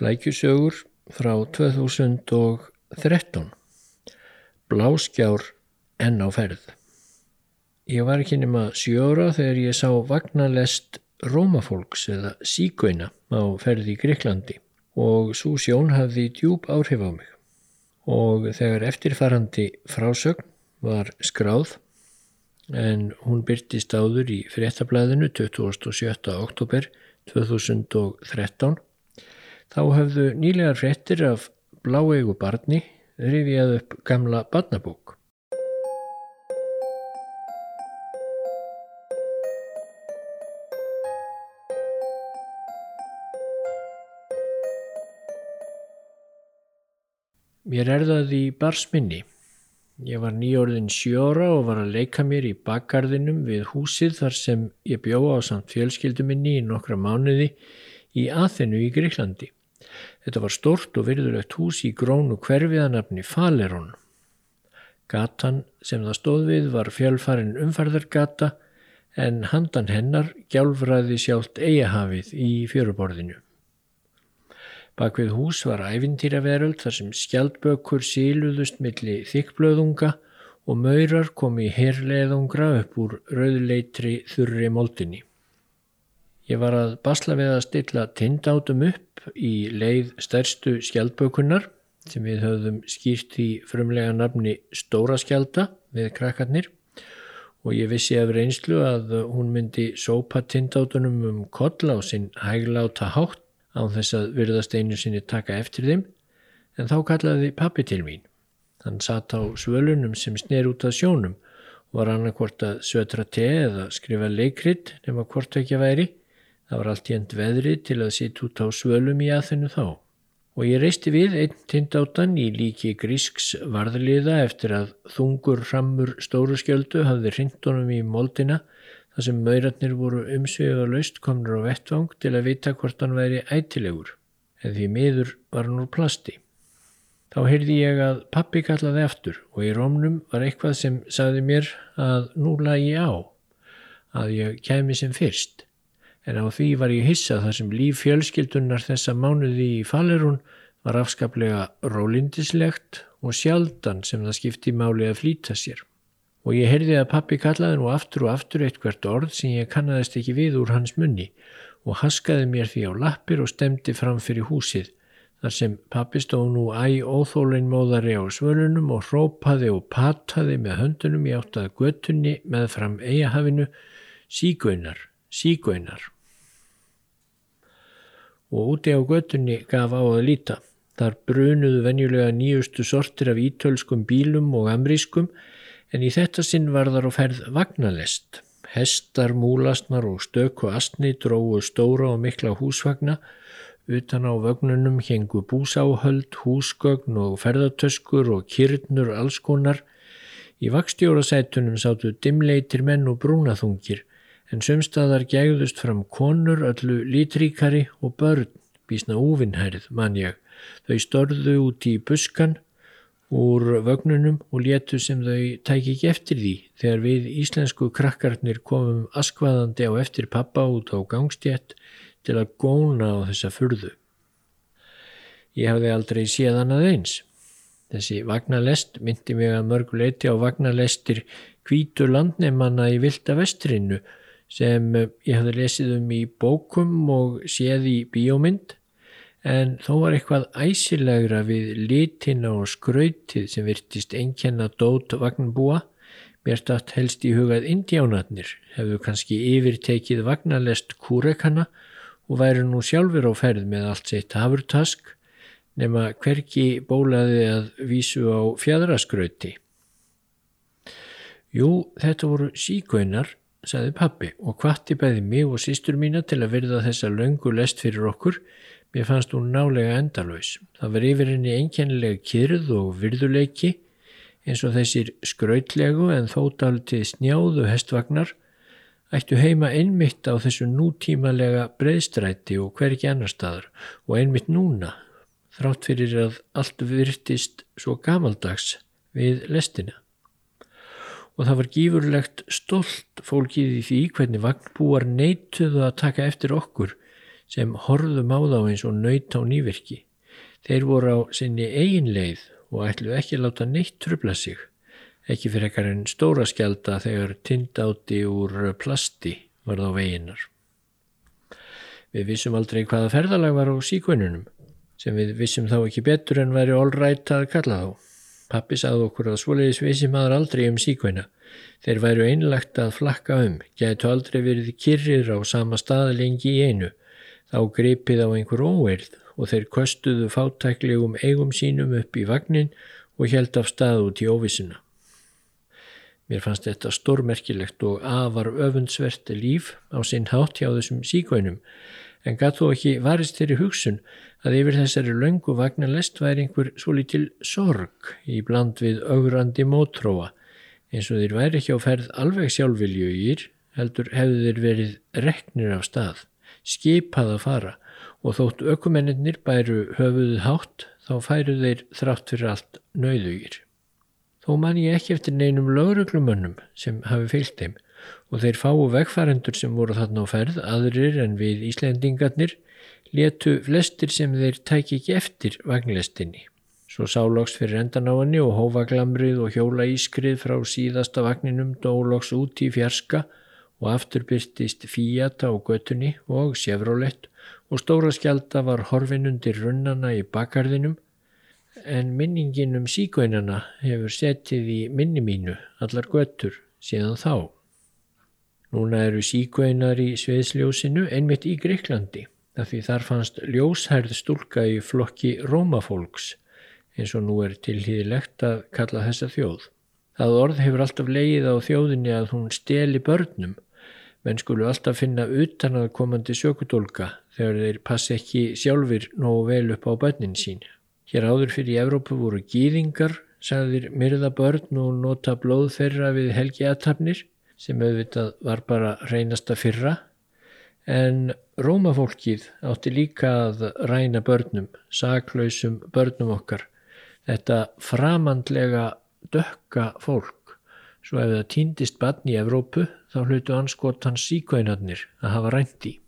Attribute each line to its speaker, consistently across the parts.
Speaker 1: Flækjusögur frá 2013 Bláskjár enn á ferð Ég var ekki nema sjóra þegar ég sá vagnalest rómafólks eða síkveina á ferð í Greiklandi og svo sjón hafði djúb áhrif á mig og þegar eftirfarandi frásögn var skráð en hún byrtist áður í fréttablaðinu 27. oktober 2013 Þá höfðu nýlegar fréttir af bláegu barni rifjað upp gamla barnabók. Mér er það í barsminni. Ég var nýjórðin sjóra og var að leika mér í bakgarðinum við húsið þar sem ég bjóða á samt fjölskylduminni í nokkra mánuði í aðinu í Greiklandi. Þetta var stort og virðulegt hús í grónu hverfiðanafni Falerón. Gatan sem það stóð við var fjölfarin umferðargata en handan hennar gjálfræði sjálft eigahafið í fjöruborðinu. Bakvið hús var æfintýraveröld þar sem skjaldbökkur síluðust milli þykblöðunga og maurar kom í herleðungra upp úr rauðleitri þurri moldinni. Ég var að basla við að stilla tindátum upp í leið stærstu skjaldbökunar sem við höfðum skýrt í frumlega nafni Stóra skjalda við krakkarnir. Og ég vissi af reynslu að hún myndi sópa tindátunum um koll á sinn hægláta hátt án þess að virðast einu sinni taka eftir þeim. En þá kallaði pappi til mín. Hann satt á svölunum sem sner út af sjónum. Og var annarkvort að sötra te eða skrifa leikrit nema hvort ekki væri Það var allt jænt veðri til að sitt út á svölum í aðhennu þá og ég reisti við einn tindáttan í líki grísks varðliða eftir að þungur hrammur stóru skjöldu hafði hrindunum í moldina þar sem mauratnir voru umsvega laust komnur á vettvang til að vita hvort hann væri ætilegur en því miður var hann úr plasti. Þá heyrði ég að pappi kallaði aftur og í rómnum var eitthvað sem sagði mér að nú lagi á, að ég kemi sem fyrst en á því var ég hissað þar sem líf fjölskyldunar þessa mánuði í Falerún var afskaplega rólindislegt og sjaldan sem það skipti máli að flýta sér. Og ég heyrði að pappi kallaði nú aftur og aftur eitt hvert orð sem ég kannadist ekki við úr hans munni og haskaði mér því á lappir og stemdi fram fyrir húsið þar sem pappi stóð nú æg óþóleinmóðari á svölunum og hrópaði og pataði með höndunum í áttaða göttunni með fram eigahafinu sígaunar sígaunar. Og úti á göttunni gaf á að líta. Þar brunuðu venjulega nýjustu sortir af ítölskum bílum og amrískum en í þetta sinn var þar á ferð vagnalest. Hestar, múlasnar og stök og astni dróðu stóra og mikla húsvagna. Utan á vögnunum hengu búsáhöld, húsgögn og ferðartöskur og kyrnur allskonar. Í vakstjórasætunum sátu dimleitir menn og brúnaþungir en sömstaðar gægðust fram konur öllu lítríkari og börn bísna úvinnhærið mann ég. Þau storðu út í buskan úr vögnunum og létu sem þau tæki ekki eftir því þegar við íslensku krakkarnir komum askvaðandi á eftir pappa út á gangstjett til að góna á þessa furðu. Ég hafði aldrei séð hann að eins. Þessi vagnalest myndi mig að mörguleiti á vagnalestir kvítur landneimanna í vilda vestrinu sem eh, ég hafði lesið um í bókum og séð í bíómynd en þó var eitthvað æsilegra við litina og skrautið sem virtist einkenna dót vagnbúa. Mér stætt helst í hugað indjánatnir, hefðu kannski yfirtekið vagnalest kúrekana og væri nú sjálfur á ferð með allt sitt hafurtask nema hverki bólaði að vísu á fjadraskrauti. Jú, þetta voru síkveinar saði pappi og hvatti bæði mig og sístur mína til að verða þessa löngu lest fyrir okkur. Mér fannst hún nálega endalös. Það var yfir henni einkennilega kyrð og virðuleiki eins og þessir skrautlegu en þótaldið snjáðu hestvagnar ættu heima einmitt á þessu nútímalega breyðstræti og hver ekki annar staðar og einmitt núna þrátt fyrir að allt virtist svo gamaldags við lestina og það var gífurlegt stolt fólkið í því hvernig vagnbúar neituðu að taka eftir okkur sem horðum á þá eins og nöyt á nývirki. Þeir voru á sinni eigin leið og ætlu ekki að láta neitt trubla sig, ekki fyrir ekkar en stóra skjálta þegar tindáti úr plasti var þá veginnar. Við vissum aldrei hvaða ferðalag var á síkvönunum, sem við vissum þá ekki betur en væri allrætt að kalla þá. Pappi sagði okkur að svoleiðis vissi maður aldrei um síkvæna. Þeir væru einlagt að flakka um, gætu aldrei verið kyrrir á sama stað lengi í einu. Þá gripið á einhver óeirð og þeir köstuðu fátæklegum eigum sínum upp í vagnin og held af stað út í óvissuna. Mér fannst þetta stórmerkilegt og afar öfundsvert líf á sinn hátt hjá þessum síkvænum en gæt þó ekki varist þeirri hugsun að yfir þessari löngu vagnarlest væri einhver svo lítil sorg í bland við augrandi mótróa eins og þeir væri ekki á ferð alveg sjálfviljugir heldur hefðu þeir verið reknir af stað, skipað að fara og þótt ökumennir bæru höfuðu hátt þá færu þeir þrátt fyrir allt nauðugir. Þó man ég ekki eftir neinum lögreglumönnum sem hafi fylgt þeim og þeir fáu vegfærendur sem voru þarna á ferð, aðrir en við Íslendingarnir, letu flestir sem þeir tæki ekki eftir vagnlestinni. Svo sáloks fyrir endan á henni og hófaglamrið og hjóla ískrið frá síðasta vagninum dóloks út í fjarska og aftur byrtist Fiat á götunni og Chevrolet og stóra skjálta var horfin undir runnana í bakgarðinum en minningin um síkvænana hefur setið í minni mínu allar götur síðan þá. Núna eru síkveinar í Sveiðsljósinu einmitt í Greiklandi af því þar fannst ljóshærð stúlka í flokki rómafólks eins og nú er tilhýðilegt að kalla þessa þjóð. Það orð hefur alltaf leið á þjóðinni að hún steli börnum menn skulu alltaf finna utan að komandi sökudólka þegar þeir passi ekki sjálfur nógu vel upp á börnin sín. Hér áður fyrir Evrópu voru gýðingar, sagðir myrða börn og nota blóð þeirra við helgi aðtapnir sem auðvitað var bara reynasta fyrra en rómafólkið átti líka að ræna börnum, saklausum börnum okkar, þetta framandlega dökka fólk, svo ef það týndist barn í Evrópu þá hlutu anskot hans síkvænarnir að hafa rænt í.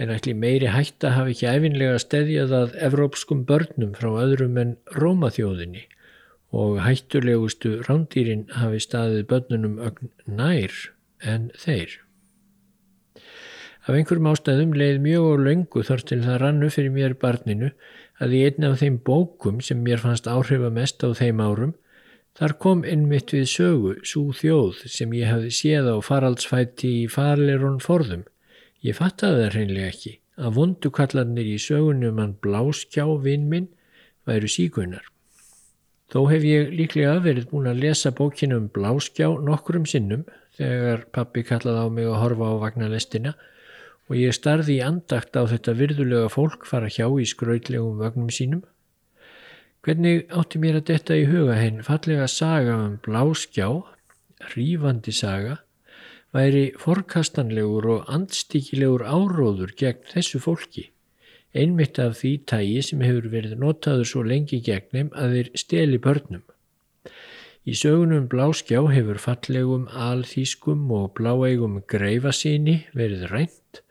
Speaker 1: En ætli meiri hætta hafi ekki æfinlega stedjað að evrópskum börnum frá öðrum en rómaþjóðinni og hættulegustu rándýrin hafi staðið börnunum ögn nær en þeir. Af einhverjum ástæðum leið mjög og löngu þar til það rannu fyrir mér barninu að í einn af þeim bókum sem mér fannst áhrifa mest á þeim árum Þar kom innmitt við sögu, svo þjóð sem ég hafði séð á faraldsfætti í farleirun forðum. Ég fattaði það hreinlega ekki að vondukallarnir í sögunum hann bláskjá vinn minn væru síkunar. Þó hef ég líklega verið búin að lesa bókinu um Bláskjá nokkrum sinnum þegar pappi kallaði á mig að horfa á vagnarlestina og ég starði í andakt á þetta virðulega fólk fara hjá í skrautlegum vagnum sínum. Hvernig átti mér að detta í huga henn fallega saga um Bláskjá, rífandi saga, væri forkastanlegur og andstíkilegur áróður gegn þessu fólki einmitt af því tægi sem hefur verið notaður svo lengi gegnum að þeir steli börnum. Í sögunum Bláskjá hefur fallegum alþýskum og bláeigum greifasíni verið rænt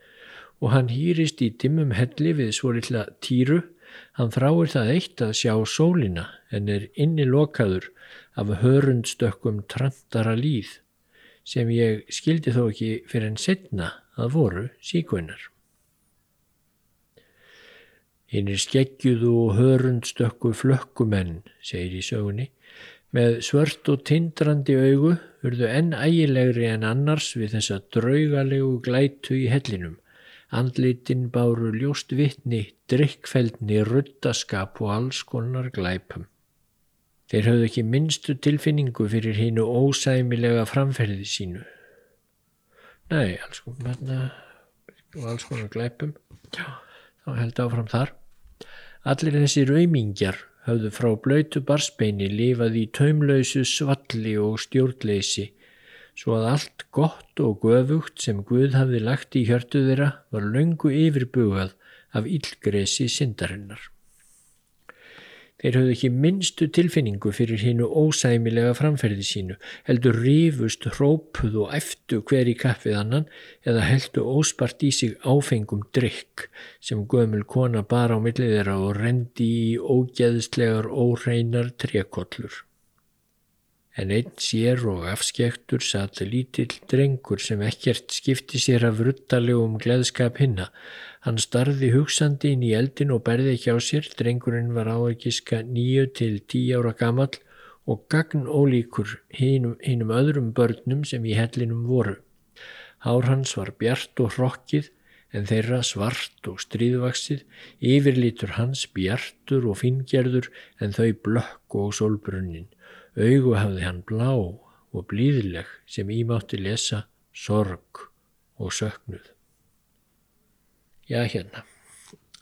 Speaker 1: og hann hýrist í dimmum helli við svo litla týru, hann þráir það eitt að sjá sólina en er inni lokaður af hörundstökkum trantara líð sem ég skildi þó ekki fyrir en setna að voru síkveinar. Hinnir skeggjuðu og hörundstökku flökkumenn, segir í sögunni, með svört og tindrandi augu urðu enn ægilegri en annars við þessa draugalegu glætu í hellinum. Andlitin báru ljóst vittni, drikkfeldni, ruttaskap og alls konar glæpum. Þeir höfðu ekki minnstu tilfinningu fyrir hinnu ósæmilega framferði sínu. Nei, alls konar, alls konar glæpum. Já, þá held áfram þar. Allir þessi raumingjar höfðu frá blöytu barsbeini lifað í taumlausu svalli og stjórnleysi svo að allt gott og göfugt sem Guð hafði lagt í hjörtu þeirra var löngu yfirbugað af yllgresi syndarinnar. Þeir höfðu ekki minnstu tilfinningu fyrir hinnu ósæmilega framferði sínu, heldur rífust, hrópuð og eftu hver í kappið annan eða heldu óspart í sig áfengum drikk sem gömul kona bar á millið þeirra og rendi í ógeðslegar óreinar trekollur. En einn sér og afskektur satt lítill drengur sem ekkert skipti sér af ruttalegum gleðskap hinna Hann starði hugsandi inn í eldin og berði ekki á sér. Drengurinn var áekiska nýju til tíu ára gammal og gagn ólíkur hinnum öðrum börnum sem í hellinum voru. Hár hans var bjart og hrokkið en þeirra svart og stríðvaksið, yfirlítur hans bjartur og fingerður en þau blökk og solbrunnin. Augu hafði hann blá og blíðileg sem ímátti lesa sorg og söknuð. Já, hérna.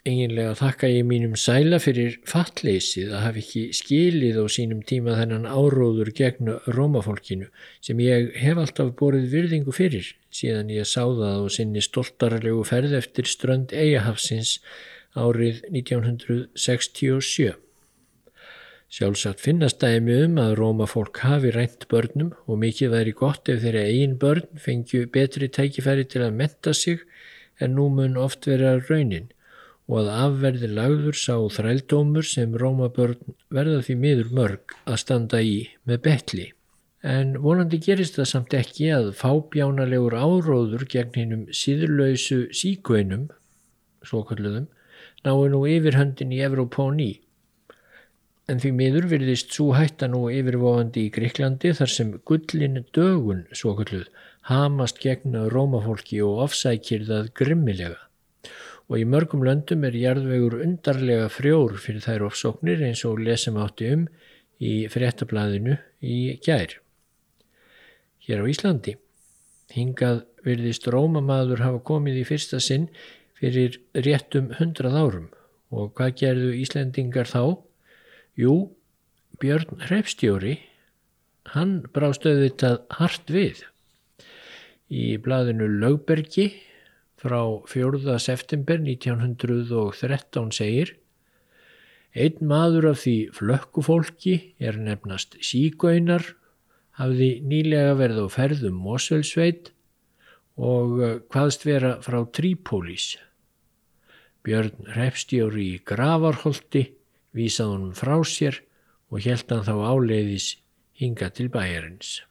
Speaker 1: Eginlega þakka ég mínum sæla fyrir fattleysið að hafa ekki skilið á sínum tíma þennan áróður gegn rómafólkinu sem ég hef alltaf borið virðingu fyrir síðan ég sá það á sinni stoltarlegu ferð eftir strönd Eyjahafsins árið 1967. Sjálfsagt finnast dæmi um að rómafólk hafi rænt börnum og mikið væri gott ef þeirra eigin börn fengju betri tækifæri til að metta sig en nú mun oft vera raunin og að afverði lagður sá þrældómur sem Rómabörn verða því miður mörg að standa í með betli. En vonandi gerist það samt ekki að fábjánalegur áróður gegn hinnum síðurlausu síkveinum, svokalluðum, náðu nú yfirhöndin í Evrópóni. En því miður virðist svo hætta nú yfirvofandi í Greiklandi þar sem gullin dögun, svokalluð, hamast gegn rómafólki og ofsækir það grimmilega og í mörgum löndum er jarðvegur undarlega frjór fyrir þær ofsóknir eins og lesum átti um í fréttablaðinu í gær. Hér á Íslandi hingað virðist rómamaður hafa komið í fyrsta sinn fyrir réttum hundrað árum og hvað gerðu Íslendingar þá? Jú, Björn Hrefstjóri, hann brást auðvitað hart við í blaðinu Lögbergi frá 4. september 1913 segir Einn maður af því flökkufólki er nefnast sígaunar, hafði nýlega verið á ferðum Moselsveit og hvaðst vera frá Trípólís. Björn Repstjóri í Gravarholti vísað honum frá sér og helt hann þá áleiðis hinga til bæjarins.